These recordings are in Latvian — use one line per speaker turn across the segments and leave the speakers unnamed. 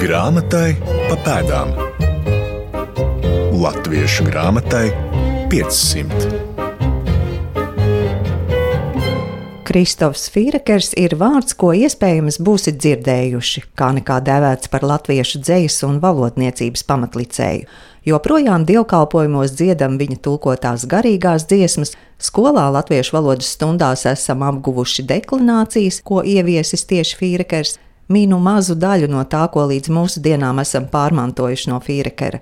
Grāmatai pa pēdām. Latviešu grāmatai 500.
Kristofs Fīrekers ir vārds, ko iespējams būsiet dzirdējuši, kā nekā dēvēts par latviešu dzejas un valodniecības pamatlicēju. Joprojām dievkalpojumos dziedam viņa tulkotās garīgās dziesmas, skolā latviešu valodas stundās esam apguvuši deklinācijas, ko ieviesis tieši Fīrekers, mīnu mazu daļu no tā, ko līdz mūsdienām esam pārmantojuši no Fīrekera.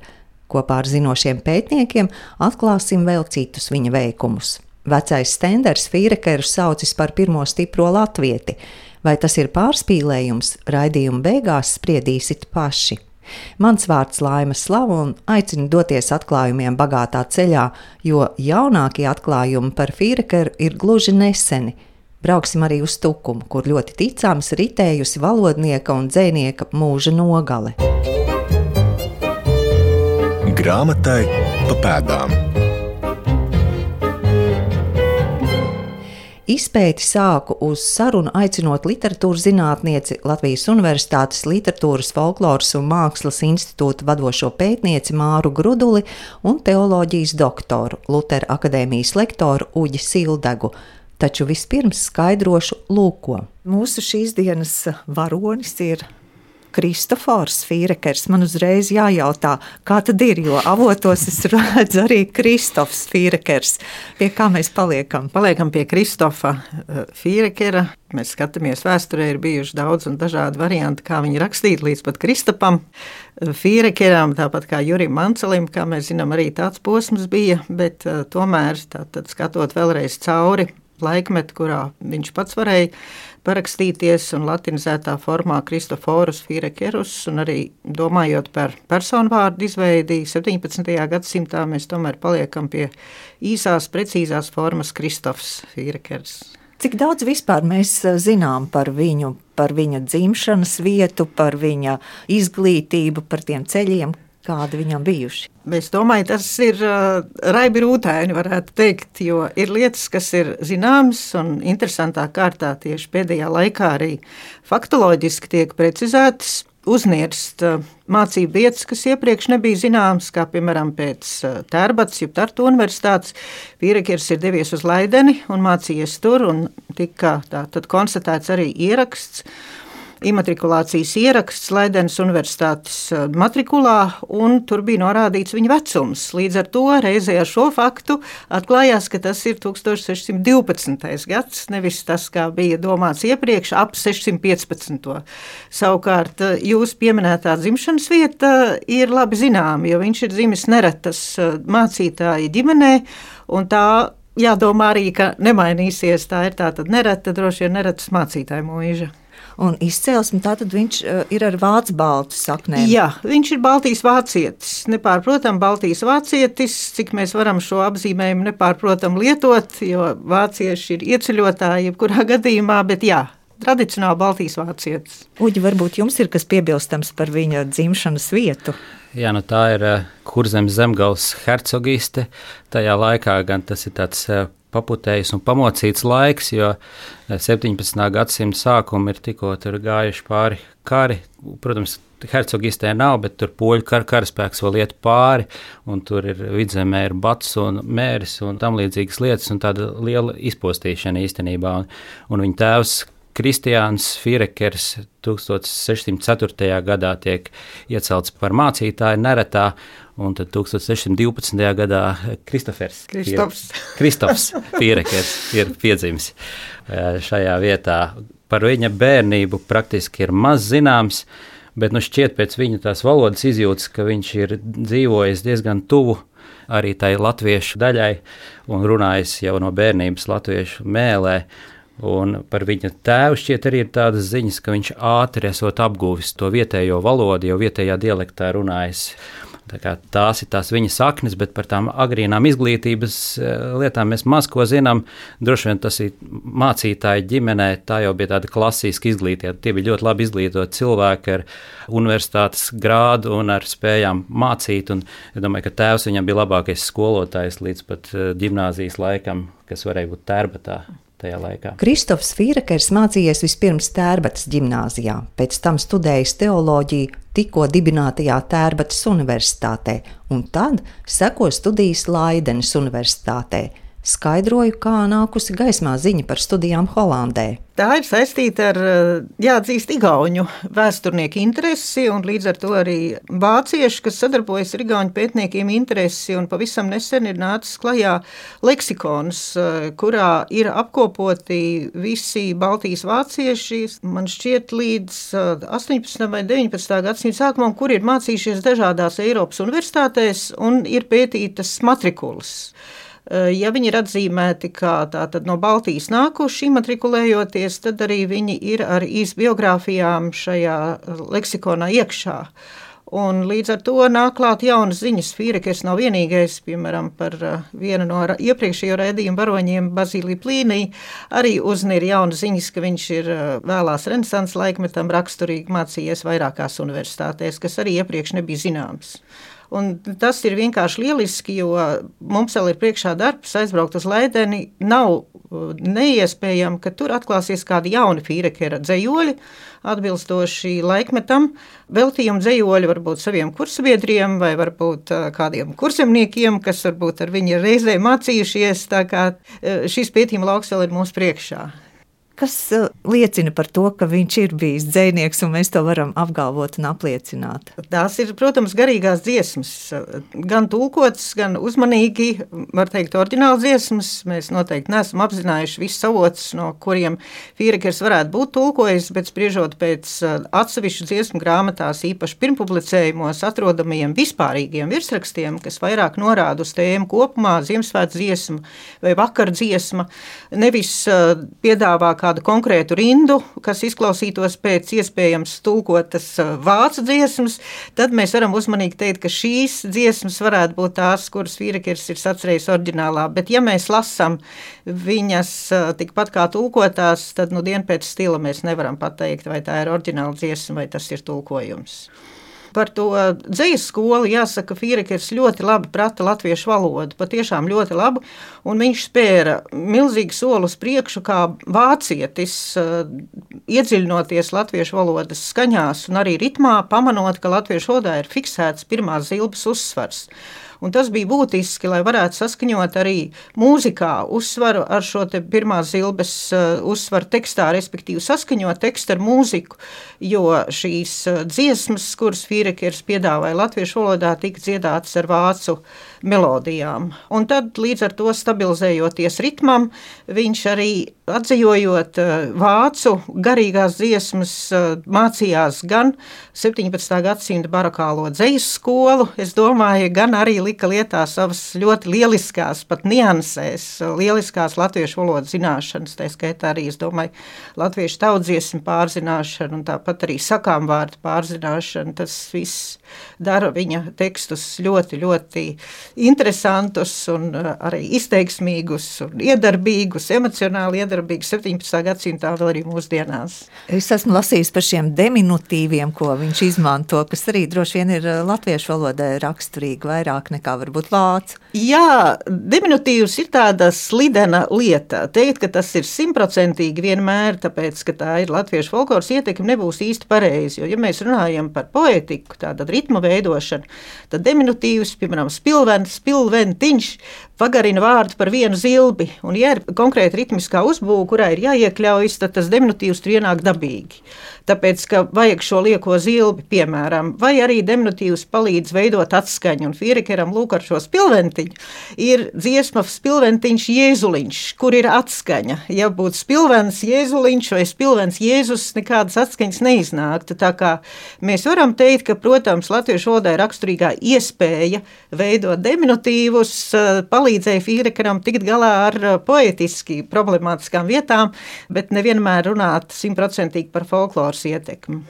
Kopā ar zinošiem pētniekiem atklāsim vēl citus viņa veikumus. Vecais stenders Fīrekeru saucis par pirmo stipro latvieti. Vai tas ir pārspīlējums, raidījuma beigās spriedīsit paši. Mans vārds Laima Slava un aicinu doties atklājumiem bagātā ceļā, jo jaunākie atklājumi par Fīrekeru ir gluži neseni – Brauksim arī uz Tukumu, kur ļoti ticams ritējusi valodnieka un dzēnieka mūža nogale.
Grāmatai pa pēdām.
Izpēti sāku uz sarunu aicinot literatūras zinātnieci Latvijas Universitātes Literatūras, Folkloras un Mākslas institūta vadošo pētnieci Māru Gruduli un teoloģijas doktoru Lutera akadēmijas lektoru Uģi Sildegu Taču vispirms skaidrošu lūko. Mūsu šīs dienas varonis ir Kristofors Fīrekers. Man uzreiz jājautā, kā tad ir, jo avotos es redzu arī Kristofs Fīrekers. Pie kā mēs paliekam?
Paliekam pie Kristofa eh, Fīrekera. Mēs skatāmies vēsturē, ir bijuši daudz un dažādi varianti, kā viņi rakstīt līdz pat Kristapam. Eh, Fīrekeram, tāpat kā Jurim Mancelim, kā mēs zinām, arī tāds posms bija, bet uh, tomēr, tātad skatot vēlreiz cauri laikmetu, kurā viņš pats varēja parakstīties un latinizētā formā Kristoforus Firekerus, un arī domājot par personu vārdu izveidi 17. gadsimtā, mēs tomēr paliekam pie īsās, precīzās formas Kristofs Firekers.
Cik daudz vispār mēs eh, zinām par viņu, par viņa dzimšanas vietu, par viņa izglītību, par tiem ceļiem, kādi viņam bijuši?
Es domāju, tas ir uh, raibi rūtēni, varētu teikt, jo ir lietas, kas ir zināmas un interesantā kārtā tieši pēdējā laikā arī faktoloģiski tiek precizētas. Uznirst uh, mācību vietas, kas iepriekš nebija zināmas, kā piemēram pēc uh, Tērbats, jeb Tartu universitātes. Vīrekirs ir devies uz Laideni un mācījies tur, un tika tā, tad konstatēts arī ieraksts imatrikulācijas ieraksts Laidenes Universitātes eh, matrikulā, un tur bija norādīts viņa vecums. Līdz ar to reizē ar šo faktu atklājās, ka tas ir 1612. gads, nevis tas, kā bija domāts iepriekš, ap 615. Savukārt, eh, jūs pieminētā dzimšanas vieta ir labi zināma, jo viņš ir dzimis neretas eh, mācītāja ģimenē, un tā jādomā arī, ka nemainīsies. Tā ir tā nereta, droši vien neretas mācītāja mūža
un izcelsme. Tātad viņš uh, ir ar vācu baltu saknēm.
Jā, viņš ir Baltijas vācietis. Nepārprotam, Baltijas vācietis, cik mēs varam šo apzīmējumu nepārprotam lietot, jo vācieši ir ieceļotāji jebkurā gadījumā, bet jā. Tradicionāli Baltijas vācietis.
Uģi, varbūt jums ir kas piebilstams par viņa dzimšanas vietu?
Jā, nu tā ir uh, kurzemes zemgals hercogiste. Tajā laikā gan tas ir tāds uh, paputējis un pamocīts laiks, jo 17. Eh, gadsimta sākuma ir tikko gājuši pāri kari. Protams, hercogistē nav, bet tur poļu kar, karaspēks vēl iet pāri, un tur ir vidzemē ir bats un mēris un tam līdzīgas lietas, un tāda liela izpostīšana īstenībā. Un, un viņa tēvs Kristiāns Firekers 1604. gadā tiek iecelts par mācītāju neretā, Un tad 1612. gadā Kristofers Kristofs Pierekers ir piedzimis eh, šajā vietā. Par viņa bērnību praktiski ir maz zināms, bet nu šķiet pēc viņa tās valodas izjūtas, ka viņš ir dzīvojis diezgan tuvu arī tai latviešu daļai un runājis jau no bērnības latviešu mēlē. Un par viņa tēvu šķiet arī ir tādas ziņas, ka viņš ātri esot apguvis to vietējo valodu, jau vietējā dialektā runājis. Tā tās ir tās viņa saknes, bet par tām agrīnām izglītības eh, lietām mēs maz ko zinām. Droši vien tas ir mācītāji ģimenē, tā jau bija tāda klasiska izglītība. Tie bija ļoti labi izglītoti cilvēki ar universitātes grādu un ar spējām mācīt. Un es domāju, ka tēvs viņam bija labākais skolotājs līdz pat gimnāzijas eh, laikam, kas varēja būt tērbatā tajā laikā.
Kristofs Fīrekers mācījies vispirms Tērbatas gimnājā, pēc tam studējis teoloģiju tikko dibinātajā Tērbatas Universitātē, un tad seko studijas Laidenes Universitātē skaidroju, kā nākusi gaismā ziņa par studijām Holandē.
Tā ir saistīta ar, jāatzīst, Igaunu vēsturnieku interesi, un līdz ar to arī vācieši, kas sadarbojas ar Igaunu pētniekiem, interesi. Pavisam nesen ir nācis klajā leksikons, kurā ir apkopoti visi Baltijas vācieši, man šķiet, līdz 18. vai 19. gadsimta sākumam, kur ir mācījušies dažādās Eiropas universitātēs un ir pētītas matrikulas. Eh, ja viņi ir atzīmēti kā no Baltijas nākuši, matrikulējoties, tad arī viņi ir ar īsbiogrāfijām šajā leksikonā iekšā. Un līdz ar to nāk klāt jaunas ziņas. Fīrekers nav vienīgais, piemēram, par eh, vienu no iepriekšējo raidījumu varoņiem, Bazīliju Plīnī. Arī uznīra jaunas ziņas, ka viņš ir eh, vēlās renesans laikmetam raksturīgi mācījies vairākās universitātēs, kas arī iepriekš nebija zināms. Tas ir vienkārši lieliski, jo mums vēl ir priekšā darbs, aizbraukt uz Leideni. Nav uh, neiespējami, ka tur atklāsies kādi jauni Fīrekera dzējoļi, atbilstoši laikmetam. Veltījuma dzējoļi varbūt saviem kursabiedriem vai varbūt uh, kādiem kursemniekiem, kas varbūt ar viņu reizē mācījušies. Tā kā uh, šis pētījuma lauks vēl ir mūsu priekšā
kas uh, liecina par to, ka viņš ir bijis dzinieks, un mēs to varam apgalvot un apliecināt.
Tās ir, protams, garīgās dziesmas, gan tulkotas, gan uzmanīgi, var teikt, oriģināla dziesmas. Mēs noteikti neesam apzinājuši visus avotus, no kuriem Fīrekers varētu būt tulkojis, bet spriežot pēc uh, atsevišķu dziesmu grāmatās, īpaši pirmpublicējumos atrodamajiem vispārīgiem virsrakstiem, kas vairāk norāda uz tēmu kopumā, Ziemassvētku dziesmu vai vakar dziesma, nevis uh, piedāvā kā kādu konkrētu rindu, kas izklausītos pēc iespējams tulkotas uh, vācu dziesmas, tad mēs varam uzmanīgi teikt, ka šīs dziesmas varētu būt tās, kuras Vīrekers ir sacerējis oriģinālā. Bet, ja mēs lasām viņas uh, tikpat kā tulkotās, tad nu dienu pēc stila mēs nevaram pateikt, vai tā ir oriģināla dziesma vai tas ir tulkojums. Par to dzīslu skolu jāsaka, Fīrekers ļoti labi prata latviešu valodu, patiešām ļoti labi, un viņš spēra milzīgu soli uz priekšu kā vācietis, iedziļinoties latviešu valodas skaņās un arī ritmā, pamanot, ka latviešu valodā ir fiksēts pirmās zilbes uzsvars. Un tas bija būtiski, lai varētu saskaņot arī mūzikā uzsvaru ar šo pirmās zilbes uh, uzsvaru tekstā, respektīvi saskaņot tekstu ar mūziku, jo šīs uh, dziesmas, kuras Fīrekers piedāvāja latviešu valodā, tika dziedātas ar vācu melodijām. Un tad līdz ar to stabilizējoties ritmam, viņš arī atzījot uh, vācu garīgās dziesmas, mācījās gan 17. gadsimta barakālo dzejas skolu, es domāju, gan arī lika lietā savas ļoti lieliskās, pat niansēs, lieliskās latviešu valodas zināšanas, tā skaitā arī, es domāju, latviešu tautsdziesmu pārzināšanu un tāpat arī sakām vārdu pārzināšanu. Tas viss dara viņa tekstus ļoti, ļoti interesantus un uh, arī izteiksmīgus un iedarbīgus, emocionāli iedarbīgus 17. gadsimtā vēl arī mūsdienās.
Es esmu lasījis par šiem diminutīviem, ko viņš izmanto, kas arī droši vien ir uh, latviešu valodai raksturīgi vairāk nekā varbūt vācu.
Jā, diminutīvs ir tāda slidena lieta. Teikt, ka tas ir simtprocentīgi vienmēr, tāpēc, ka tā ir latviešu folkloras ietekme, nebūs īsti pareizi. Jo, ja mēs runājam par poetiku, tāda ritma veidošanu, tad diminutīvs, piemēram, spilvens, spilventiņš, pagarina vārdu par vienu zilbi. Un, ja ir konkrēta ritmiskā uzbūve, kurā ir jāiekļaujas, tad tas diminutīvs tur ienāk dabīgi. Tāpēc, ka vajag šo lieko zilbi, piemēram, vai arī diminutīvs palīdz veidot atskaņu. Un Fīrikeram lūk ar šo spilventiņu ir dziesma spilventiņš Jēzuliņš, kur ir atskaņa. Ja būtu spilvens Jēzuliņš vai spilvens Jēzus, nekādas atskaņas neiznāktu. Tā kā mēs varam teikt, ka, protams, latviešu valodai raksturīgā iespēja veidot diminutīvus palīdz palīdzēja Fīrekaram tikt galā ar uh, poetiski problemātiskām vietām, bet nevienmēr runāt simtprocentīgi par folkloras ietekmi.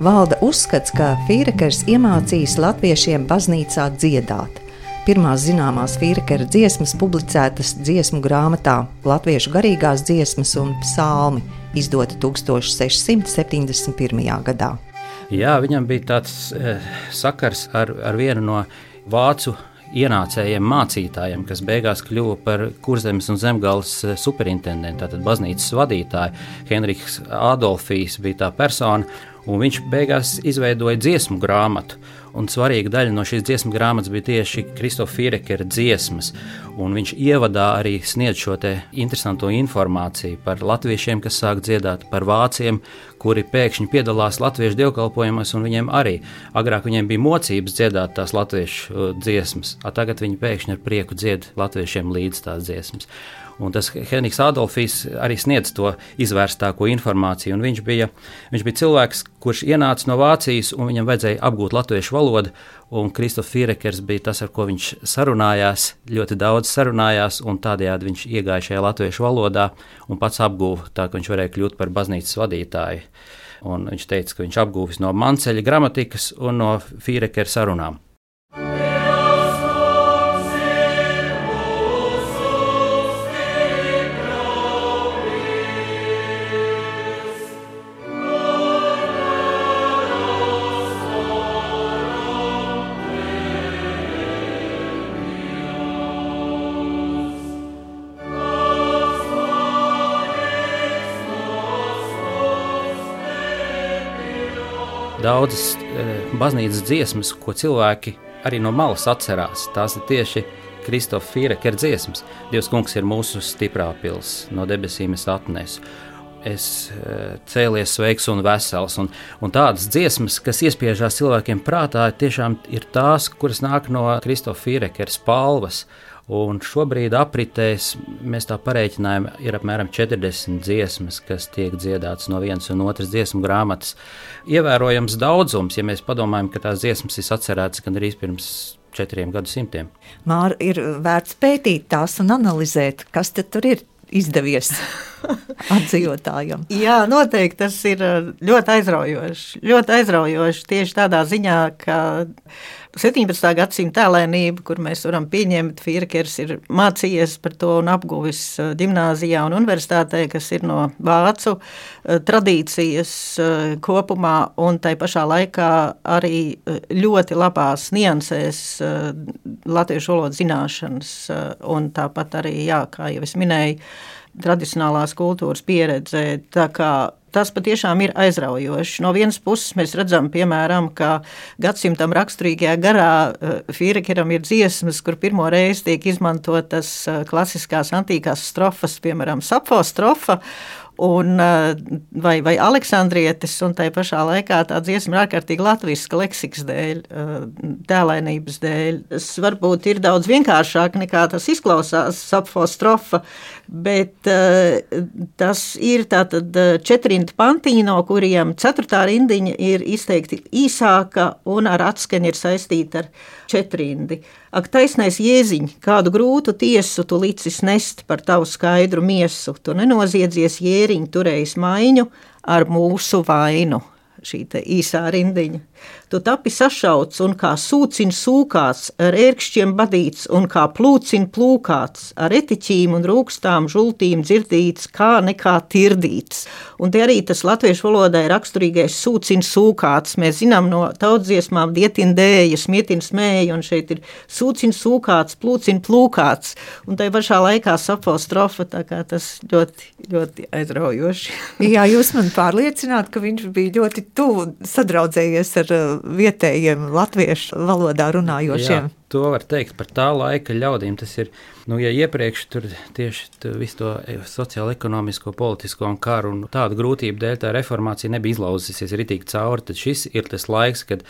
Valda uzskats, ka Fīrekers iemācījis latviešiem baznīcā dziedāt. Pirmās zināmās Fīrekera dziesmas publicētas dziesmu grāmatā Latviešu garīgās dziesmas un psalmi, izdota 1671. gadā.
Jā, viņam bija tāds e, sakars ar, ar vienu no vācu ienācējiem mācītājiem, kas beigās kļuva par kurzemes un zemgāles superintendentu, tātad baznīcas vadītāju. Henriks Adolfijs bija tā persona, un viņš beigās izveidoja dziesmu grāmatu. Un svarīga daļa no šīs dziesmu grāmatas bija tieši Kristofa Firekera dziesmas. Viņš ievadā arī sniedz šo interesanto informāciju par latviešiem, kas sāk dziedāt, par vāciem, kuri pēkšņi piedalās latviešu dievkalpojumos, un viņiem arī agrāk viņiem bija mocības dziedāt tās latviešu uh, dziesmas, a tagad viņi pēkšņi ar prieku dzied latviešiem līdz tās dziesmas. Un tas Henriks Adolfs arī sniedz to izvērstāko informāciju. Viņš bija, viņš bija cilvēks, kurš ienāca no Vācijas, un viņam vajadzēja apgūt latviešu valodu. Un Kristofers Firekers bija tas, ar ko viņš sarunājās, ļoti daudz sarunājās, un tādējādi viņš iegāja šajā latviešu valodā un pats apguva tā, ka viņš varēja kļūt par baznīcas vadītāju. Un viņš teica, ka viņš apguvis no Manceļa gramatikas un no Firekera sarunām. Daudzas e, baznīcas dziesmas, ko cilvēki arī no malas atcerās. Tās ir tieši Kristofa Fīrekera dziesmas. Dievs kungs ir mūsu stiprā pils, no debesīm es atnesu. Es e, cēlies sveiks un vesels. Un, un tādas dziesmas, kas iespiežās cilvēkiem prātā, tiešām ir tās, kuras nāk no Kristofa Fīrekera spalvas. Un šobrīd apritēs, mēs tā pareiķinājām, ir apmēram 40 dziesmas, kas tiek dziedātas no vienas un otras dziesmu grāmatas. Ievērojams daudzums, ja mēs padomājam, ka tās dziesmas ir atcerētas gan arī pirms četriem gadsimtiem.
Māra ir vērts pētīt tās un analizēt, kas tur ir izdevies atdzīvotājiem.
Jā, noteikti tas ir ļoti aizraujoši. Ļoti aizraujoši tieši tādā ziņā, ka 17. gadsimta tēlēnība, kur mēs varam pieņemt, Firkers ir mācījies par to un apguvis gimnāzijā un universitātē, kas ir no vācu tradīcijas kopumā, un tai pašā laikā arī ļoti labās niansēs latviešu valodas zināšanas, un tāpat arī, jā, kā jau es minēju, tradicionālās kultūras pieredze. Tas patiešām ir aizraujoši. No vienas puses, mēs redzam, piemēram, ka gadsimtam raksturīgajā garā eh, Fīrekeram ir dziesmas, kur pirmo reizi tiek izmantotas eh, klasiskās antīkās strofas, piemēram, sapfo strofa, un, eh, vai, vai Aleksandrietis, un tai pašā laikā tā dziesma ir ārkārtīgi latviska leksikas dēļ, eh, tēlainības dēļ. Tas varbūt ir daudz vienkāršāk nekā tas izklausās sapfostrofa, bet uh, tas ir tātad četrinta pantiņi, no kuriem ceturtā rindiņa ir izteikti īsāka un ar atskaņu ir saistīta ar četrindi. Ak, taisnais jēziņ, kādu grūtu tiesu tu licis nest par tavu skaidru miesu, tu nenoziedzies jēriņu turējis maiņu ar mūsu vainu. Šī īsā rindiņa. Tu tapi sašauts un kā sūcina sūkāts, ar ērkšķiem badīts un kā plūcina plūkāts, ar etiķīm un rūkstām žultīm dzirdīts, kā nekā tirdīts. Un te arī tas latviešu valodai raksturīgais sūcina sūkāts. Mēs zinām no tautsdziesmām dietin dēja, smietin smēja, un šeit ir sūcina sūkāts, plūcina plūkāts. Un tai pašā laikā sapostrofa, tā kā tas ļoti, ļoti aizraujoši.
Jā, jūs man pārliecināt, ka viņš bija ļoti tuvu sadraudzējies ar vietējiem latviešu valodā runājošiem. Jā.
To var teikt par tā laika ļaudīm. Tas ir, nu, ja iepriekš tur tieši visu to sociālo, ekonomisko, politisko un karu un tādu grūtību dēļ tā reformācija nebija izlauzusies ritīgi cauri, tad šis ir tas laiks, kad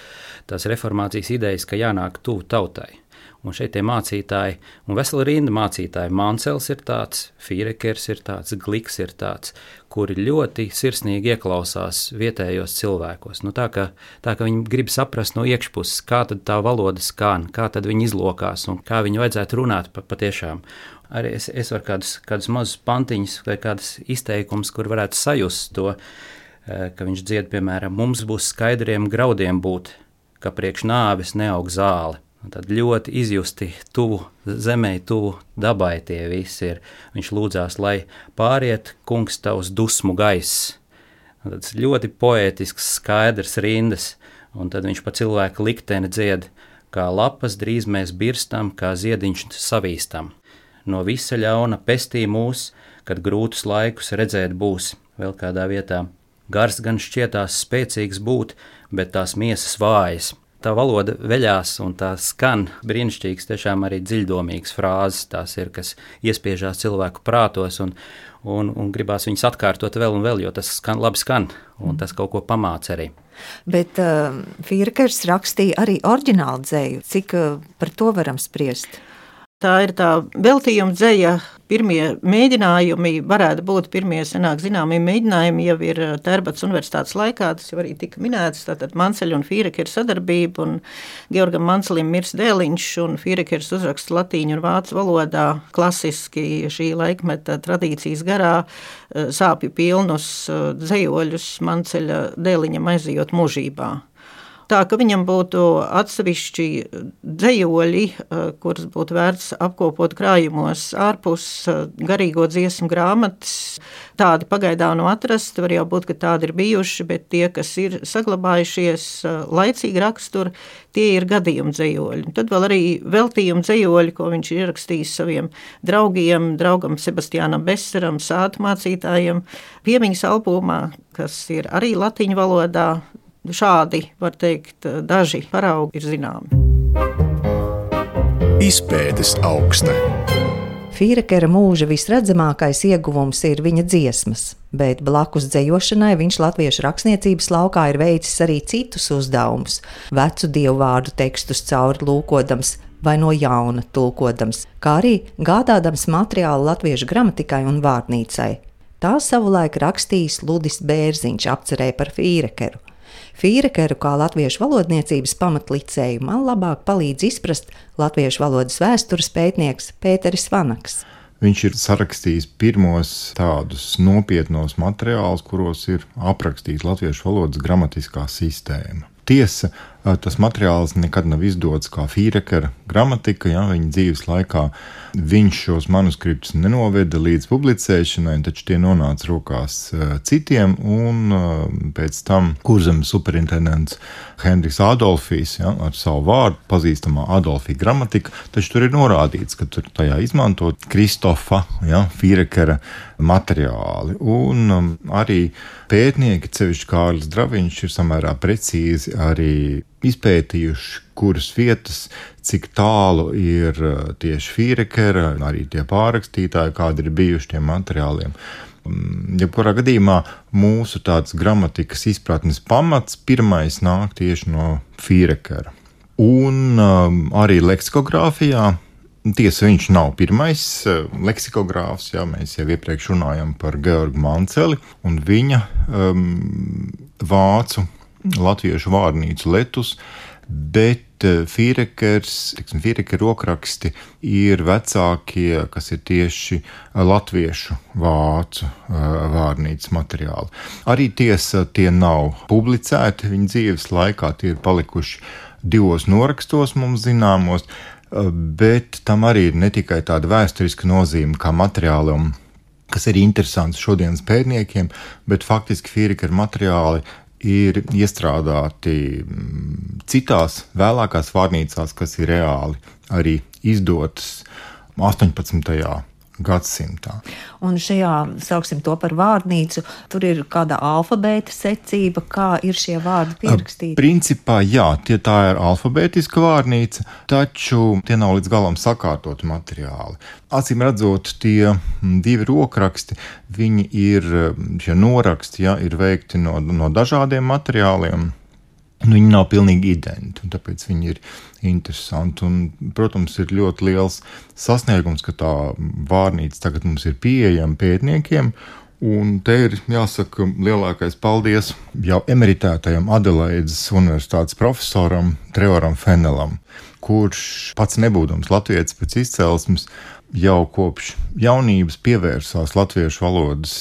tās reformācijas idejas, ka jānāk tuvu tautai. Un šeit ir mācītāji, un vesela rinda mācītāji. Mansels ir tāds, Fīrekers ir tāds, Gliks ir tāds, kuri ļoti sirsnīgi ieklausās vietējos cilvēkos. Nu, tā, ka, tā ka viņi grib saprast no iekšpuses, kā tā valoda skan, kā viņi izlokās un kā viņi vajadzētu runāt pa, patiešām. Arī es, es varu kādus, kādus mazus pantiņus vai kādus izteikumus, kur varētu sajust to, eh, ka viņš dzied, piemēram, mums būs skaidriem graudiem būt, ka priekš nāves neaug zāle. Tad ļoti izjusti tuvu zemē, tuvu dabai tie visi ir. Viņš lūdzās, lai pāriet kungs tavs dusmu gaiss. Tas ļoti poētisks, skaidrs rindas, un tad viņš pa cilvēku likteni dzied, kā lapas drīz mēs birstam, kā ziediņš savīstam. No visa ļauna pestī mūs, kad grūtus laikus redzēt būs, vēl kādā vietā. Gars gan šķietās spēcīgs būt, bet tās miesas vājas. Tā valoda veļās un tā skan brīnišķīgs, tiešām arī dziļdomīgs frāzes. Tās ir, kas iespiežās cilvēku prātos un, un, un gribās viņas atkārtot vēl un vēl, jo tas skan, labi skan un tas kaut ko pamāca arī.
Bet uh, Fīrkers rakstīja arī oriģinālu dzēju. Cik uh, par to varam spriest?
Tā ir tā veltījuma dzēja. Pirmie mēģinājumi, varētu būt pirmie senāk zināmie mēģinājumi, jau ir uh, Tērbats universitātes laikā. Tas jau arī tika minēts. Tātad Manceļa un Fīrekera sadarbība, un Georgam Mancelim mirs dēliņš, un Fīrekers uzraksta latīņu un vācu valodā klasiski šī laikmeta tradīcijas garā uh, sāpju pilnus uh, dzējoļus Manceļa dēliņam aizejot mūžībā tā ka viņam būtu atsevišķi dzējoļi, eh, kurus būtu vērts apkopot krājumos ārpus eh, garīgo dziesmu grāmatas. Tādi pagaidām nav atrasti, var jau būt, ka tādi ir bijuši, bet tie, kas ir saglabājušies eh, laicīgi rakstur, tie ir gadījuma dzējoļi. Tad vēl arī veltījuma dzējoļi, ko viņš ir ierakstījis saviem draugiem, draugam Sebastiānam Beseram, sātu mācītājiem, piemiņas albumā, kas ir arī latiņu valodā, Šādi, var teikt, daži paraugi ir zināmi.
Izpētes augsta.
Fīrekera mūža visredzamākais ieguvums ir viņa dziesmas, bet blakus dzējošanai viņš latviešu rakstniecības laukā ir veicis arī citus uzdevumus - vecu dievu vārdu tekstus cauri lūkodams vai no jauna tulkodams, kā arī gādādams materiālu latviešu gramatikai un vārnīcai. Tā savulaik rakstījis Ludis Bērziņš apcerēja par Fīrekeru. Fīrekeru kā latviešu valodniecības pamatlicēju man labāk palīdz izprast latviešu valodas vēstures pētnieks Pēteris Vanaks.
Viņš ir sarakstījis pirmos tādus nopietnos materiālus, kuros ir aprakstīta latviešu valodas gramatiskā sistēma. Tiesa, tas materiāls nekad nav izdots kā Fīrekera gramatika. Ja, viņa dzīves laikā viņš šos manuskriptus nenoveda līdz publicēšanai, taču tie nonāca rokās citiem. Un pēc tam kurzemes superintendents Henrijs Adolfijs ja, ar savu vārdu, pazīstamā Adolfija gramatika, taču tur ir norādīts, ka tur tajā izmantot Kristofa ja, Fīrekera materiāli. Un arī pētnieki, cevišķi Kārlis Draviņš, ir samērā precīzi arī izpētījuši, kuras vietas, cik tālu ir uh, tieši Fīrekera, arī tie pārrakstītāji, kādi ir bijuši tiem materiāliem. Um, jebkurā gadījumā mūsu tāds gramatikas izpratnes pamats pirmais nāk tieši no Fīrekera. Un um, arī leksikogrāfijā Tiesa, viņš nav pirmais uh, leksikogrāfs. Jā, mēs jau iepriekš runājām par Georgu Manceli un viņa um, vācu latviešu vārnīcu letus. Bet uh, Fīrekers, Fīrekera rokraksti ir vecākie, kas ir tieši latviešu vācu uh, vārnīcas materiāli. Arī tiesa, tie nav publicēti viņa dzīves laikā, tie ir palikuši divos norakstos mums zināmos bet tam arī ir ne tikai tāda vēsturiska nozīme kā materiālam, kas ir interesants šodienas pētniekiem, bet faktiski Fīrika materiāli ir iestrādāti mm, citās vēlākās vārnīcās, kas ir reāli arī izdotas. 18 gadsimtā.
Un šajā, sauksim to par vārnīcu, tur ir kāda alfabēta secība, kā ir šie vārdi pierakstīti.
Principā, jā, tie tā ir alfabētiska vārnīca, taču tie nav līdz galam sakārtoti materiāli. Acīm redzot, tie divi rokraksti, viņi ir, šie noraksti, jā, ir veikti no, no dažādiem materiāliem. Nu, viņi nav pilnīgi identiski, un tāpēc viņi ir interesanti. Un, protams, ir ļoti liels sasniegums, ka tā vārnīca tagad mums ir pieejama pētniekiem. Un te ir jāsaka lielākais paldies jau emeritētajam Adelaides Universitātes profesoram Trevoram Fenelam, kurš pats nebūdams latviešu pēc izcelsmes, jau kopš jaunības pievērsās latviešu valodas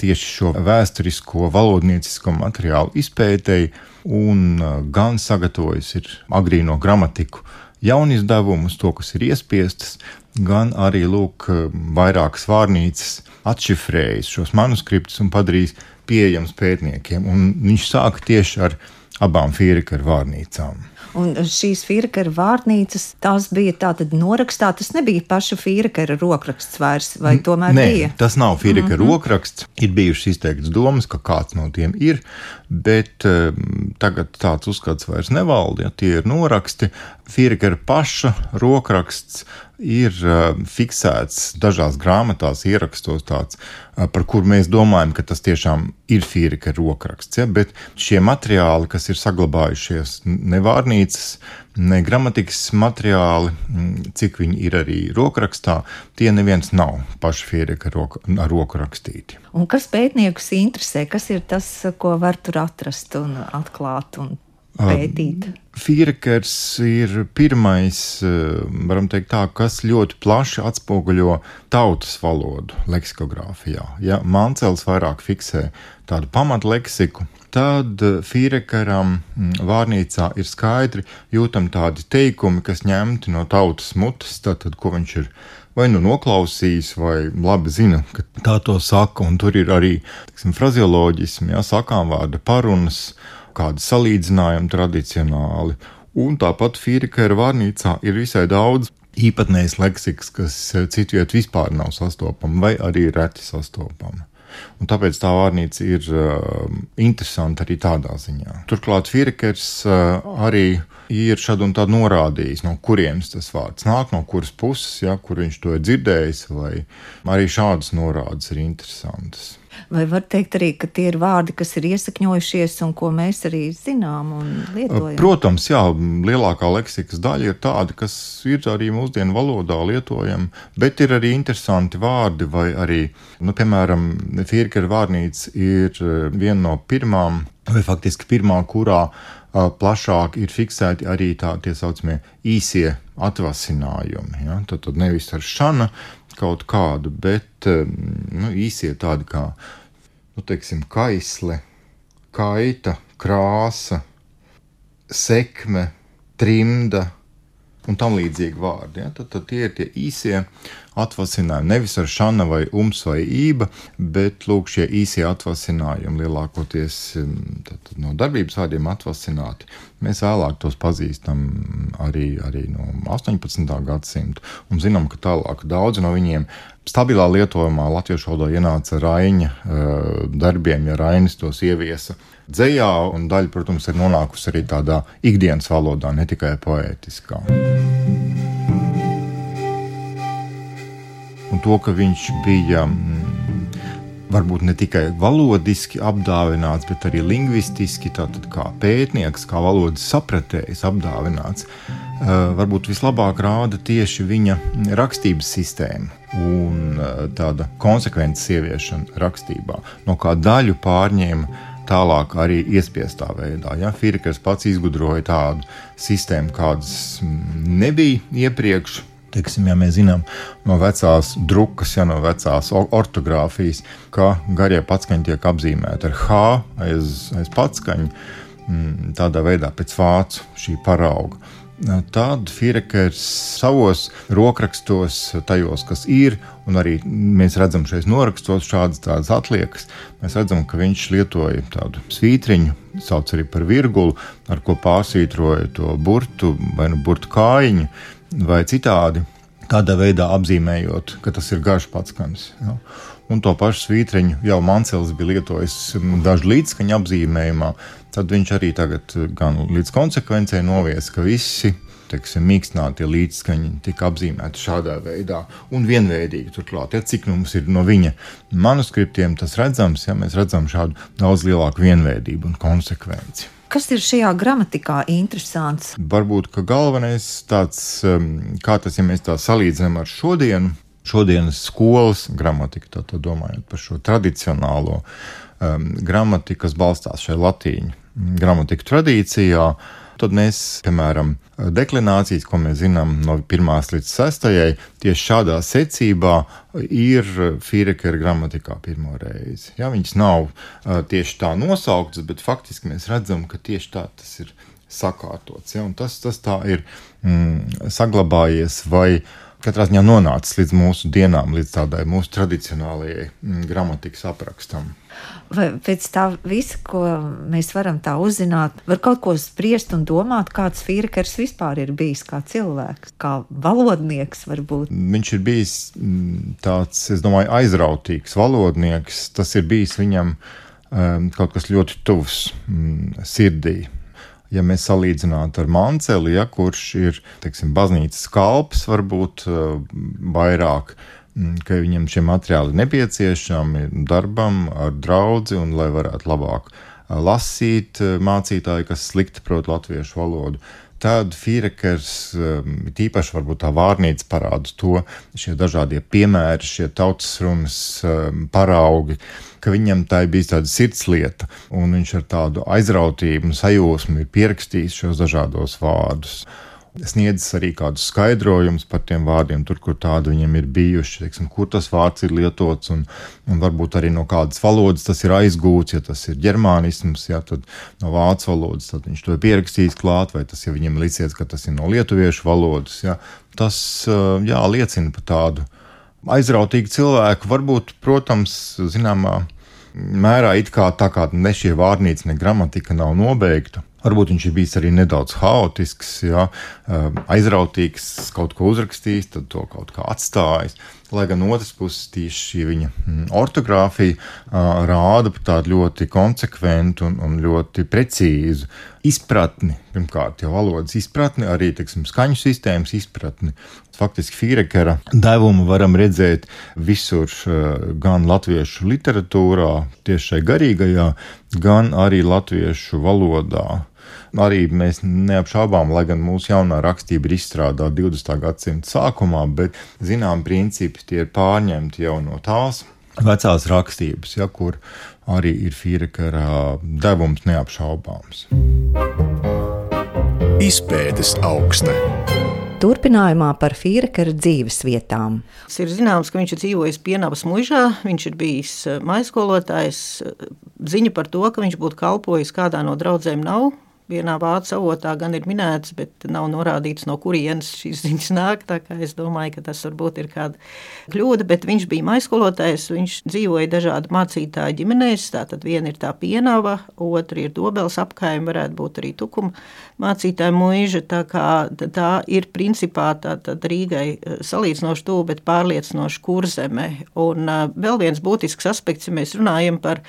tieši šo vēsturisko valodniecisko materiālu izpētēji un uh, gan sagatavojis ir agrīno gramatiku jaunizdevumus, to, kas ir iespiestas, gan arī lūk, uh, vairākas vārnīcas atšifrējis šos manuskriptus un padarījis pieejams pētniekiem. Un viņš sāka tieši ar abām Fīrika vārnīcām.
Un šīs Fīrkera vārnīcas, tās bija tātad norakstā, tas nebija paša Fīrkera rokraksts vairs, vai tomēr
Nē,
bija?
tas nav Fīrika mm -hmm. rokraksts. Ir bijušas izteiktas domas, ka kāds no tiem ir, bet um, tagad tāds uzskats vairs nevalda. Ja, tie ir noraksti. Fīrika paša rokraksts ir uh, fiksēts dažās grāmatās, ierakstos tāds, uh, par kur mēs domājam, ka tas tiešām ir Fīrika rokraksts. Ja? Bet šie materiāli, kas ir saglabājušies ne vārnīcas, ne gramatikas materiāli, mm, cik viņi ir arī rokrakstā, tie neviens nav paši Fīrika roka, ar roku rakstīti.
Un kas pētniekus interesē? Kas ir tas, ko var tur atrast un atklāt un pētīt?
Fīrekers ir pirmais, varam teikt, tā, kas ļoti plaši atspoguļo tautas valodu leksikogrāfijā. Ja Mancels vairāk fiksē tādu pamatleksiku, tad Fīrekaram vārnīcā ir skaidri jūtami tādi teikumi, kas ņemti no tautas mutes, tātad, ko viņš ir vai nu noklausījis, vai labi zina, ka tā to saka, un tur ir arī tiksim, frazioloģismi, ja sakām vārda parunas, kādi salīdzinājumi tradicionāli. Un tāpat Fīrikēra vārnīcā ir visai daudz īpatnējas leksikas, kas citviet vispār nav sastopama vai arī reti sastopama. Un tāpēc tā vārnīca ir uh, interesanta arī tādā ziņā. Turklāt Fīrikers uh, arī ir šādu un tādu norādījis, no kurienes tas vārds nāk, no kuras puses, ja, kur viņš to ir dzirdējis, vai arī šādas norādes ir interesantas.
Vai var teikt arī, ka tie ir vārdi, kas ir iesakņojušies un ko mēs arī zinām un lietojam?
Protams, jā, lielākā leksikas daļa ir tāda, kas ir arī mūsdienu valodā lietojama, bet ir arī interesanti vārdi, vai arī, nu, piemēram, Firkera vārnīca ir viena no pirmām, vai faktiski pirmā, kurā plašāk ir fiksēti arī tā saucamie īsie atvasinājumi. Ja? Tad, tad nevis ar šana kaut kādu, bet nu, īsie tādi kā nu, teiksim, kaisle, kaita, krāsa, sekme, trimda un tam līdzīgi vārdi. Ja? Tad, tad tie ir tie īsie atvasinājumi. Nevis ar šana vai ums vai ība, bet lūk, šie īsie atvasinājumi lielākoties tad, no darbības vārdiem atvasināti. Mēs vēlāk tos pazīstam arī, arī no 18. gadsimta un zinām, ka tālāk daudzi no viņiem stabilā lietojumā latviešu valodā ienāca Raņa darbiem, ja Rainis tos ieviesa dzējā, un daļa, protams, ir nonākusi arī tādā ikdienas valodā, ne tikai poētiskā. Un to, ka viņš bija mm, varbūt ne tikai valodiski apdāvināts, bet arī lingvistiski, tātad kā pētnieks, kā valodas sapratējs apdāvināts, varbūt vislabāk rāda tieši viņa rakstības sistēma un tāda konsekvences ieviešana rakstībā, no kā daļu pārņēma tālāk arī iespiestā veidā. Ja? Firkers pats izgudroja tādu sistēmu, kādas nebija iepriekš. Teiksim, ja mēs zinām no vecās drukas, ja no vecās ortogrāfijas, ka garie patskaņi tiek apzīmēti ar H aiz, aiz patskaņu, tādā veidā pēc vācu šī parauga. Tad Firekers savos rokrakstos, tajos, kas ir, un arī mēs redzam šeit norakstos šādas tādas atliekas, mēs redzam, ka viņš lietoja tādu svītriņu, sauc arī par virgulu, ar ko pārsvītroja to burtu vai nu burtu kājiņu vai citādi. Tādā veidā apzīmējot, ka tas ir garš patskanis. Ja? Un to pašu svītriņu jau Mansels bija lietojis dažu līdzskaņu apzīmējumā, tad viņš arī tagad eh, gan līdz konsekvencei novies, ka visi teiksim, mīkstinātie līdzskaņi tika apzīmēti šādā veidā un vienveidīgi. Turklāt, ja, cik nu mums ir no viņa manuskriptiem tas redzams, ja mēs redzam šādu daudz lielāku vienveidību un konsekvenci.
Kas ir šajā gramatikā interesants?
Varbūt galvenais tāds, um, kā tas, ja mēs tā salīdzinām ar šodienu, šodienas skolas gramatiku, tad domājot par šo tradicionālo um, gramatiku, kas balstās šajā latīņu gramatiku tradīcijā. Tad mēs, piemēram, deklinācijas, ko mēs zinām no 1 līdz 6, tieši šādā secībā ir Fīrekera gramatikā pirmo reizi. Ja, viņas nav tieši tā nosauktas, bet faktiski mēs redzam, ka tieši tā tas ir sakārtots. Ja, tas, tas tā ir mm, saglabājies vai katrā ziņā nonācis līdz mūsu dienām, līdz tādai mūsu tradicionālajai mm, gramatikas aprakstam.
Vai pēc tā visa, ko mēs varam tā uzzināt, var kaut ko spriest un domāt, kāds Fīrekers vispār ir bijis kā cilvēks, kā valodnieks varbūt?
Viņš ir bijis mm, tāds, es domāju, aizrautīgs valodnieks. Tas ir bijis viņam um, kaut kas ļoti tuvs mm, sirdī. Ja mēs salīdzinātu ar Manceli, ja, kurš ir teiksim, baznīcas kalps, varbūt uh, vairāk Mm, ka viņam šie materiāli nepieciešami darbam, ar draugu un lai varētu labāk lasīt mācītāji, kas slikti prot latviešu valodu. Tad Fīrekers, tīpaši varbūt tā vārnīca parāda to, šie dažādie piemēri, šie tautas runas paraugi, ka viņam tā ir bijusi tāda sirdslieta, un viņš ar tādu aizrautību un sajūsmu ir pierakstījis šos dažādos vārdus sniedzis arī kādus skaidrojumus par tiem vārdiem, tur, kur tādi viņam ir bijuši, teiksim, kur tas vārds ir lietots, un, un varbūt arī no kādas valodas tas ir aizgūts. Ja tas ir ģermānisms, ja, tad no vācu valodas tad viņš to ir pierakstījis klāt, vai tas ja viņam licies, ka tas ir no lietuviešu valodas. Ja. Tas jā, liecina par tādu aizrautīgu cilvēku. Varbūt, protams, zināmā mērā it kā tā kā ne šie vārnīca, ne gramatika nav nobeigta Varbūt viņš ir bijis arī nedaudz haotisks, jā, um, aizrautīgs, kaut ko uzrakstījis, tad to kaut kā atstājis. Lai gan otrs puses tieši šī viņa mm, ortogrāfija rāda tādu ļoti konsekventu un, un ļoti precīzu izpratni. Pirmkārt, jau valodas izpratni, arī teksim, skaņu sistēmas izpratni. Faktiski Fīrekera devumu varam redzēt visur, gan latviešu literatūrā, tieši šai garīgajā, gan arī latviešu valodā arī mēs neapšaubām, lai gan mūsu jaunā rakstība ir izstrādāta 20. gadsimta sākumā, bet zinām principi tie ir pārņemti jau no tās vecās rakstības, ja, kur arī ir Fīrekara devums neapšaubāms.
Izpētes augsta.
Turpinājumā par Fīrekara dzīves vietām.
Tas ir zināms, ka viņš ir dzīvojis Pienavas mužā, viņš ir bijis eh, maiskolotājs. Ziņa par to, ka viņš būtu kalpojis kādā no draudzēm nav vienā vācu avotā gan ir minēts, bet nav norādīts, no kurienes šīs ziņas nāk. Es domāju, ka tas varbūt ir kāda kļūda, bet viņš bija maiskolotājs. Viņš dzīvoja dažādu mācītāju ģimenēs. Tātad viena ir tā pienava, otra ir dobels apkaime, varētu būt arī tukuma mācītāja mūža. Tā, kā, tā ir principā tā, Rīgai eh, salīdzinoši tuvu, bet pārliecinoši kurzeme. Un uh, vēl viens būtisks aspekts, ja mēs runājam par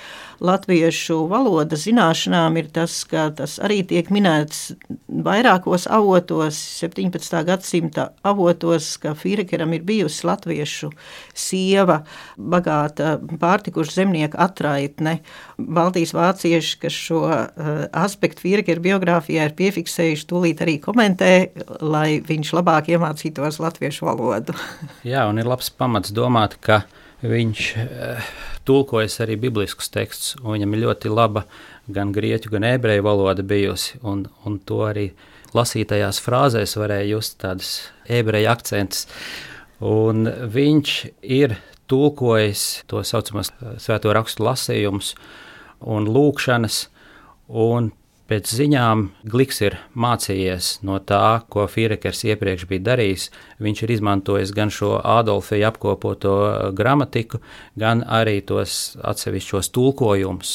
latviešu valodas zināšanām, ir tas, ka tas arī tiek minēts vairākos avotos, 17. gadsimta avotos, ka Fīrekeram ir bijusi latviešu sieva, bagāta pārtikuša zemnieka atraitne. Baltijas vācieši, kas šo uh, aspektu Fīrekera biogrāfijā ir piefiksējuši, tūlīt arī komentē, lai viņš labāk iemācītos latviešu valodu.
Jā, un ir labs pamats domāt, ka viņš uh, tulkojas arī bibliskus tekstus, un viņam ir ļoti laba gan grieķu, gan ebreju valoda bijusi, un, un to arī lasītajās frāzēs varēja just tādas ebreju akcentus. Un viņš ir tulkojis to saucamos svēto rakstu lasījumus un lūkšanas, un Pēc ziņām Gliks ir mācījies no tā, ko Fīrekers iepriekš bija darījis. Viņš ir izmantojis gan šo Ādolfi apkopoto gramatiku, gan arī tos atsevišķos tulkojumus.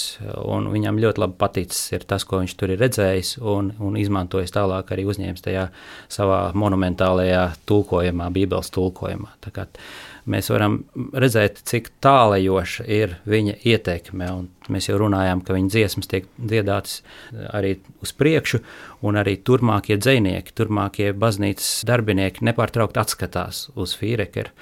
Viņam ļoti labi paticis tas, ko viņš tur ir redzējis un, un izmantojis tālāk arī uzņēmis tajā savā monumentālajā tulkojumā, Bībeles tulkojumā mēs varam redzēt, cik tālajoša ir viņa ietekme. Mēs jau runājām, ka viņa dziesmas tiek dziedātas arī uz priekšu, un arī turpmākie dzinieki, turpmākie baznīcas darbinieki nepārtraukti atskatās uz Fīrekeru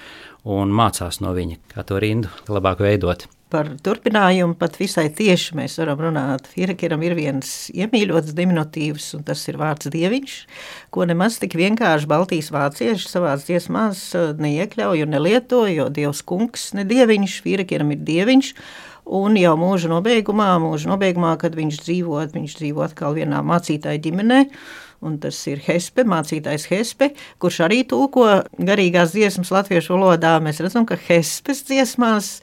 un mācās no viņa, kā to rindu labāk veidot
par turpinājumu pat visai tieši mēs varam runāt. Fierekeram ir viens iemīļots diminutīvs, un tas ir vārds dieviņš, ko nemaz tik vienkārši Baltijas vācieši savās dziesmās uh, neiekļauj un nelieto, jo dievs kungs ne dieviņš, Fierekeram ir dieviņš, Un jau mūža nobeigumā, mūža nobeigumā, kad viņš dzīvo, viņš dzīvo atkal vienā mācītāja ģimenē, un tas ir Hespe, mācītājs Hespe, kurš arī tulko garīgās dziesmas latviešu valodā. Mēs redzam, ka Hespes dziesmās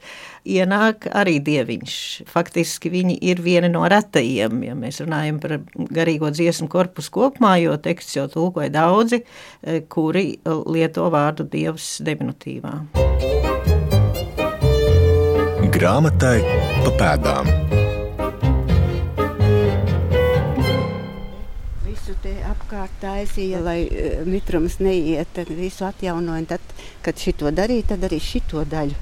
ienāk arī dieviņš. Faktiski viņi ir vieni no retajiem, ja mēs runājam par garīgo dziesmu korpusu kopumā, jo teksts jau tulkoja daudzi, eh, kuri lieto vārdu dievs diminutīvā.
Grāmatai pa pēdām.
Visu te apkārt taisīja, lai uh, mitrums neiet, tad visu atjaunoja. Tad, kad šito darīja, tad arī šito daļu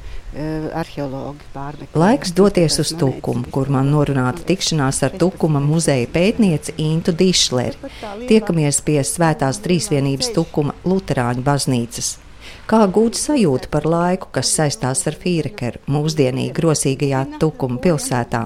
arheologi pārmeklēja.
Laiks doties uz Tukumu, kur man norunāta tikšanās ar Tukuma muzeja pētnieci Intu Dišleri. Tiekamies pie Svētās Trīsvienības Tukuma Luterāņu baznīcas. Kā gūt sajūtu par laiku, kas saistās ar Fīrekeru, mūsdienīgi rosīgajā Tukuma pilsētā?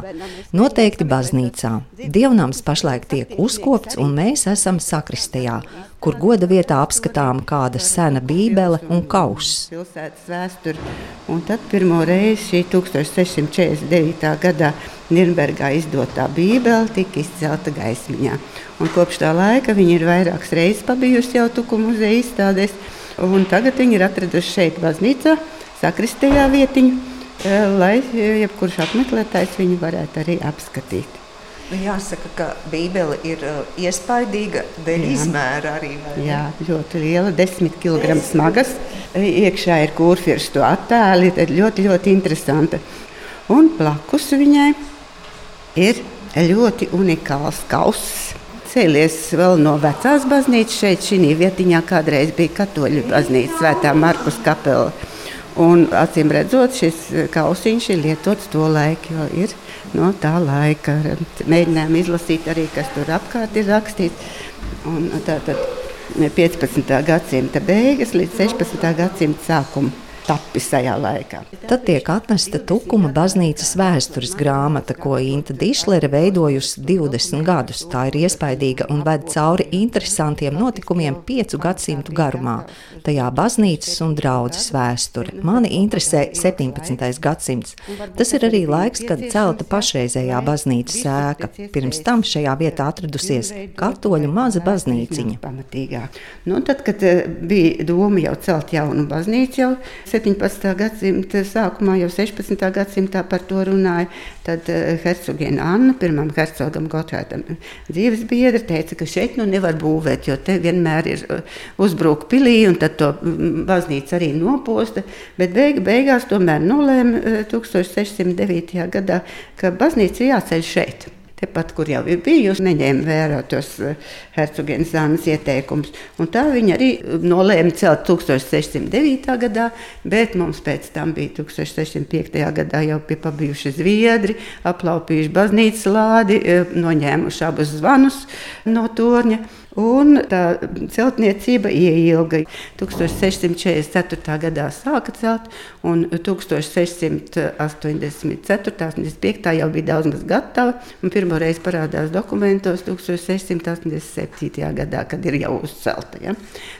Noteikti baznīcā. Dievnams pašlaik tiek uzkopts, un mēs esam sakristējā, kur goda vietā apskatām kāda sena bībele un kauss.
Un tad pirmo reizi šī 1649. gadā Nirnbergā izdotā bībele tika izcelta gaismiņā. Un kopš tā laika viņa ir vairākas reizes pabijusi jau Tukuma muzeja izstādēs. Un tagad viņi ir atraduši šeit, baznīcā, sakristējā vietiņu, eh, lai eh, jebkurš apmeklētājs viņu varētu arī apskatīt.
Nu, jāsaka, ka Bībele ir uh, iespaidīga dēļ Jā. izmēra arī.
Jā, ļoti liela, desmit kg smagas. Iekšā ir kurfirstu attēli, tad ļoti, ļoti interesanti. Un blakus viņai ir ļoti unikāls kauss cēlies vēl no vecās baznīcas. Šeit, šī vietiņā, kādreiz bija katoļu baznīca, Svētā Markus kapela. Un, acīm redzot, šis kausiņš ir lietots to laiku, jo ir no tā laika. Mēģinājām izlasīt arī, kas tur apkārt ir rakstīts. Un, tātad 15. gadsimta beigas līdz 16. gadsimta sākumam tapis tajā laikā.
Tad tiek atnesta Tukuma baznīcas vēstures grāmata, ko Inta Dišlere veidojusi 20 gadus. Tā ir iespaidīga un ved cauri interesantiem notikumiem piecu gadsimtu garumā. Tajā baznīcas un draudzes vēsture. Mani interesē 17. gadsimts. Tas ir arī laiks, kad celta pašreizējā baznīcas sēka. Pirms tam šajā vietā atradusies katoļu maza baznīciņa.
Nu, tad, kad eh, bija doma jau celt jaunu baznīcu, jau 17. gadsimta sākumā, jau 16. gadsimtā par to runāja. Tad uh, hercogiena Anna, pirmam hercogam Gotthardam, dzīves biedra, teica, ka šeit nu nevar būvēt, jo te vienmēr ir uh, uzbruka pilī, un tad to baznīca arī noposta. Bet beig, beigās tomēr nolēma uh, 1609. gadā, ka baznīca jāceļ šeit. Tepat, kur jau ir bijusi, neņēma vērā tos eh, hercogienas Zānas ieteikumus. Tā viņa arī nolēma celt 1609. gadā, bet mums pēc tam bija 1605. gadā jau bija pabijuši zviedri, aplaupījuši baznīcas lādi, eh, noņēmuši abus zvanus no torņa. Un tā celtniecība ieilga. 1644. gadā sāka celt, un 1684. un 85. jau bija daudz maz gatava. Pirmo reizi parādās dokumentos 1687. gadā, kad ir jau uzcelta. Ja.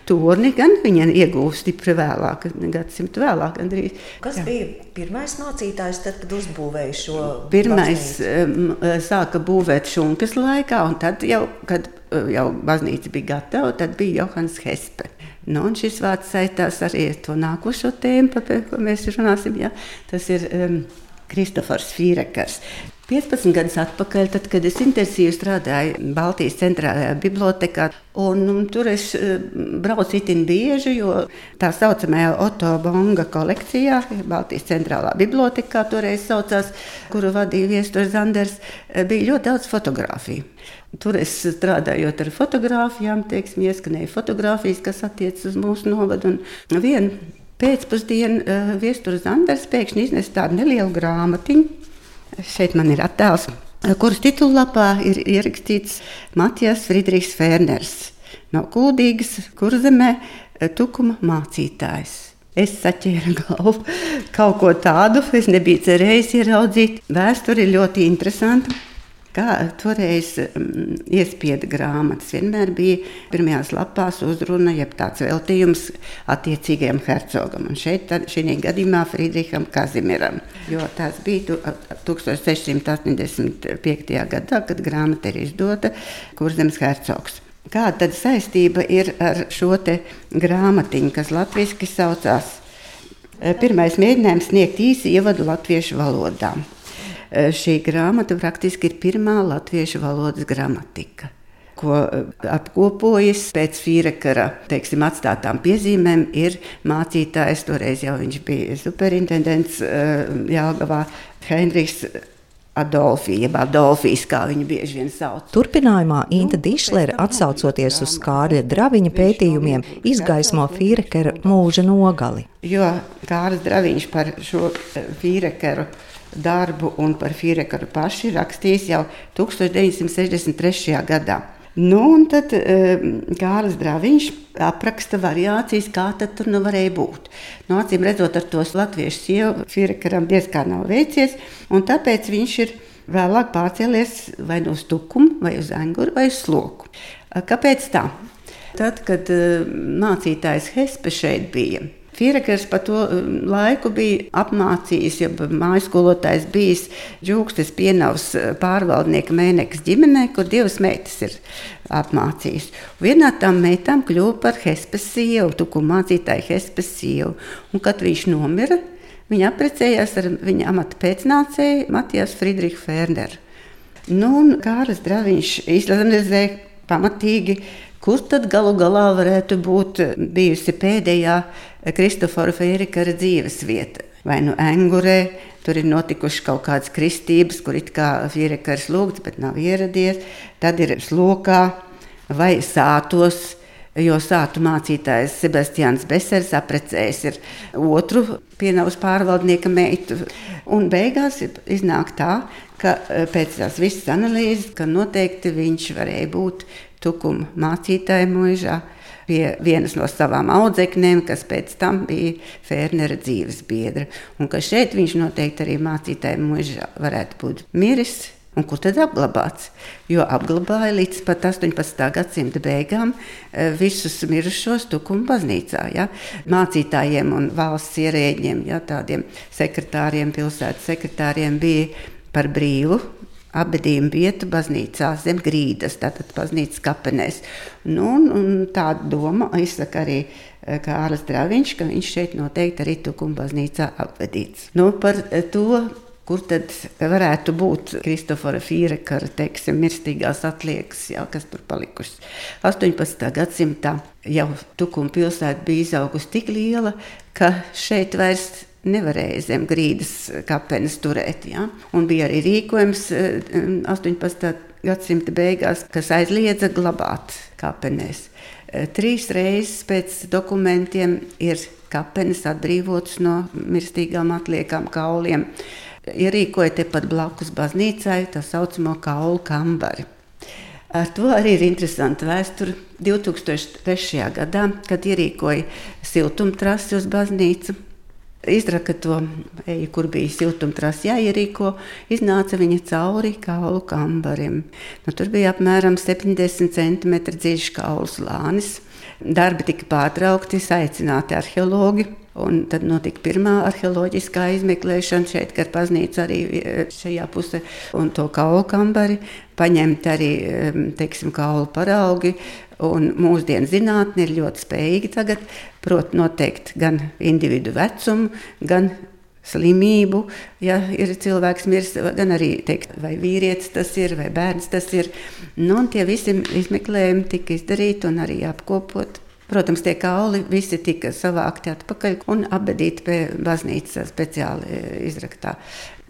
Torni gan viņa iegūst stipri vēlāk, gadsimtu vēlāk. Gandrīz.
Kas Jā. bija pirmais mācītājs, tad, kad uzbūvēja šo?
Pirmais um, sāka būvēt šunkas laikā, un tad jau, kad jau baznīca bija gatava, tad bija Johans Hespe. Nu, šis vārds saistās arī ar to nākošo tēmu, par ko mēs runāsim. Ja? Tas ir um, Kristofers Fīrekers. 15 gadus atpakaļ, tad, kad es intensīvi strādāju Baltijas centrālajā bibliotekā, un, un tur es eh, braucu itin bieži, jo tā saucamajā Otto Bonga kolekcijā, Baltijas centrālā bibliotekā toreiz saucās, kuru vadīja Viesturs Zanders, eh, bija ļoti daudz fotografiju. Tur es strādājot ar fotografijām, teiksim, ieskanēju fotografijas, kas attiecas uz mūsu novadu. Un vienu pēcpusdienu uh, Viesturs Zanders pēkšņi iznesa tādu nelielu grāmatiņu Šeit man ir attēls, kuras titullapā ir ierakstīts Matijas Friedrichs Ferners no Kūdīgas, kurzemē, tukuma mācītājs. Es saķēru galvu kaut ko tādu, es nebiju cerējis ieraudzīt. Vēsture ir ļoti interesanta. Kā toreiz um, iespieda grāmatas, vienmēr bija pirmajās lapās uzruna, jeb tāds veltījums attiecīgajam hercogam. Un šeit, šī gadījumā, Friedriham Kazimiram. Jo tas bija 1685. gadā, kad grāmata ir izdota Kurzemes hercogs. Kāda tad saistība ir ar šo grāmatiņu, kas latviešu saucās pirmais mēģinājums sniegt īsi ievadu latviešu valodā. Šī grāmata praktiski ir pirmā latviešu valodas gramatika ko apkopojas pēc Fīrekara teiksim, atstātām piezīmēm, ir mācītājs. Toreiz jau viņš bija superintendents Jāgavā Heinrichs Adolfija, jeb Adolfijas, kā viņu bieži vien sauc.
Turpinājumā Inta Dišlere, atsaucoties uz Kārļa Draviņa pētījumiem, izgaismo Fīrekera mūža nogali.
Jo Kārlis Draviņš par šo eh, Fīrekeru darbu un par Fīrekaru paši rakstījis jau 1963. gadā. Nu, un tad Gāras eh, Draviņš apraksta variācijas, kā tur nu varēja būt. Nu, acīm redzot, ar to latviešu sievu Firekaram diezgan nav veicies, un tāpēc viņš ir vēlāk pārcēlies vai no stukuma, vai uz anguru, vai uz sloku. Kāpēc tā? Tad, kad eh, mācītājs Hespe šeit bija, Fierekers pa to um, laiku bija apmācījis, jau mājas skolotājs bijis Džūkstes pienavas uh, pārvaldnieka mēnekas ģimenē, kur divas meitas ir apmācījis. Vienā tam meitām kļuva par Hespes sievu, tuku mācītāju Hespes sievu. Un kad viņš nomira, viņa apprecējās ar viņa amata pēcnācēju Matijas Friedrichu Ferneru. Nu, Kāras Draviņš izanalizēja pamatīgi Kur tad galu galā varētu būt bijusi pēdējā Kristofora Fērikara dzīves vieta? Vai nu Engurē, tur ir notikušas kaut kādas kristības, kur it kā Fērikars lūgts, bet nav ieradies. Tad ir slokā vai sātos. Jo sātu mācītājs Sebastians Besers apprecējis ar otru pienavas pārvaldnieka meitu. Un beigās iznāk tā, ka pēc tās visas analīzes, ka noteikti viņš varēja būt tukuma mācītāja mūžā pie vienas no savām audzeknēm, kas pēc tam bija Fernera dzīves biedra. Un ka šeit viņš noteikti arī mācītāja mūžā varētu būt miris. Un kur tad apglabāts? Jo apglabāja līdz pat 18. gadsimta beigām eh, visus mirušos tukuma baznīcā. Ja? Mācītājiem un valsts ierēģiem, ja, tādiem sekretāriem, pilsētas sekretāriem bija par brīvu abadījuma vietu baznīcā zem grīdas, tātad baznīcas kapenēs. Nu, un, un tāda doma izsaka arī eh, Kārlis Draviņš, ka viņš šeit noteikti arī tukuma baznīcā apvedīts. Nu, par eh, to, kur tad varētu būt Kristofora Fīrekara, teiksim, mirstīgās atliekas, jā, kas tur palikušas. 18. gadsimtā jau tukuma pilsēta bija izaugusi tik liela, ka šeit vairs nevarēja zem grīdas kapenes turēt. Ja? Un bija arī rīkojums 18. Eh, gadsimta beigās, kas aizliedza glabāt kapenēs. Eh, trīs reizes pēc dokumentiem ir kapenes atbrīvotas no mirstīgām atliekām kauliem. Ierīkoja tepat blakus baznīcai tā saucamo kaulu kambari. Ar to arī ir interesanta vēsture. 2003. gadā, kad ierīkoja siltumtrasi uz baznīcu, Izraka to eju, kur bija siltumtrās jāierīko, iznāca viņa cauri kaulu kambarim. Nu, tur bija apmēram 70 cm dziļš kaulu slānis. Darbi tika pārtraukti, aicināti arheologi. Un tad notika pirmā arheoloģiskā izmeklēšana šeit, kad paznīca arī e, šajā pusē, un to kaulu kambari, paņemt arī teiksim, kaulu paraugi, Un mūsdienu zinātnē ir ļoti spējīga tagad prot noteikt gan individu vecumu, gan slimību, ja ir cilvēks miris, gan arī teikt, vai vīrietis tas ir, vai bērns tas ir. Nu, tie visi izmeklējumi tika izdarīti un arī apkopot. Protams, tie kauli visi tika savākti atpakaļ un apbedīti pie baznīcas speciāli izraktā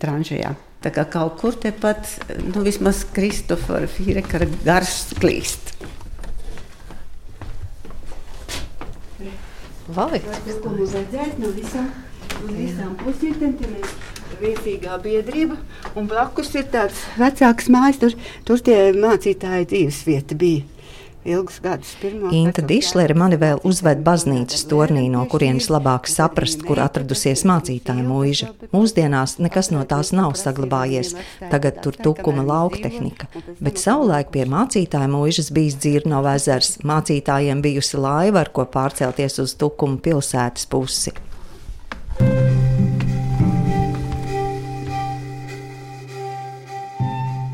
tranžajā. Tā kā kaut kur tepat, nu, vismaz Kristofora Fīrekara garš klīst.
Vai?
Ko mums redzēt no visām, no visām pusītēm, tie mēs viesīgā biedrība, un blakus ir tāds vecāks mājas, tur, tur tie mācītāji dzīves vieta bija ilgus gadus.
Inta Dišlere mani vēl uzved baznīcas tornī, no kurienes labāk saprast, kur atradusies mācītāja mūža. Mūsdienās nekas no tās nav saglabājies, tagad tur tukuma lauktehnika, bet savulaik pie mācītāja mūžas bijis dzirno ezers, mācītājiem bijusi laiva, ar ko pārcelties uz tukuma pilsētas pusi.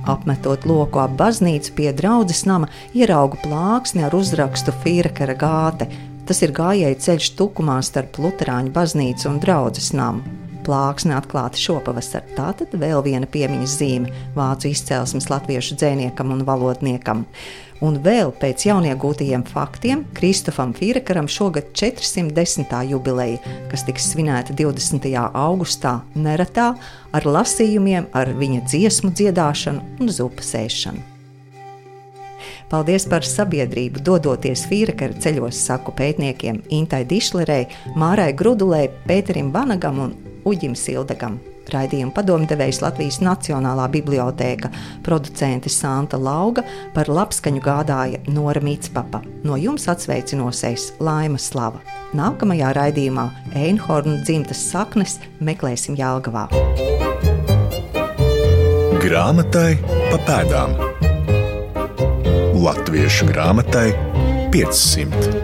Apmetot loku ap baznīcu pie draudzes nama, ieraugu plāksni ar uzrakstu Fīrakara gāte. Tas ir gājēji ceļš tukumā starp Lutāņu baznīcu un draugu namu plāksne atklāta šopavasar. Tātad vēl viena piemiņas zīme vācu izcelsmes latviešu dzēniekam un valodniekam. Un vēl pēc jauniegūtajiem faktiem Kristofam Fīrekaram šogad 410. jubileja, kas tiks svinēta 20. augustā, neretā ar lasījumiem, ar viņa dziesmu dziedāšanu un zupas ēšanu. Paldies par sabiedrību, dodoties Fīrekara ceļos, saku pētniekiem Intai Dišlerei, Mārai Grudulei, Pēterim Vanagam un Uģim Sildegam. Raidījuma padomdevējs Latvijas Nacionālā bibliotēka, producente Santa Lauga, par labskaņu gādāja Nora Mītspapa. No jums atsveicinosies Laima Slava. Nākamajā raidījumā Einhorna dzimtas saknes meklēsim Jālgavā.
Grāmatai pa pēdām Latviešu grāmatai 500.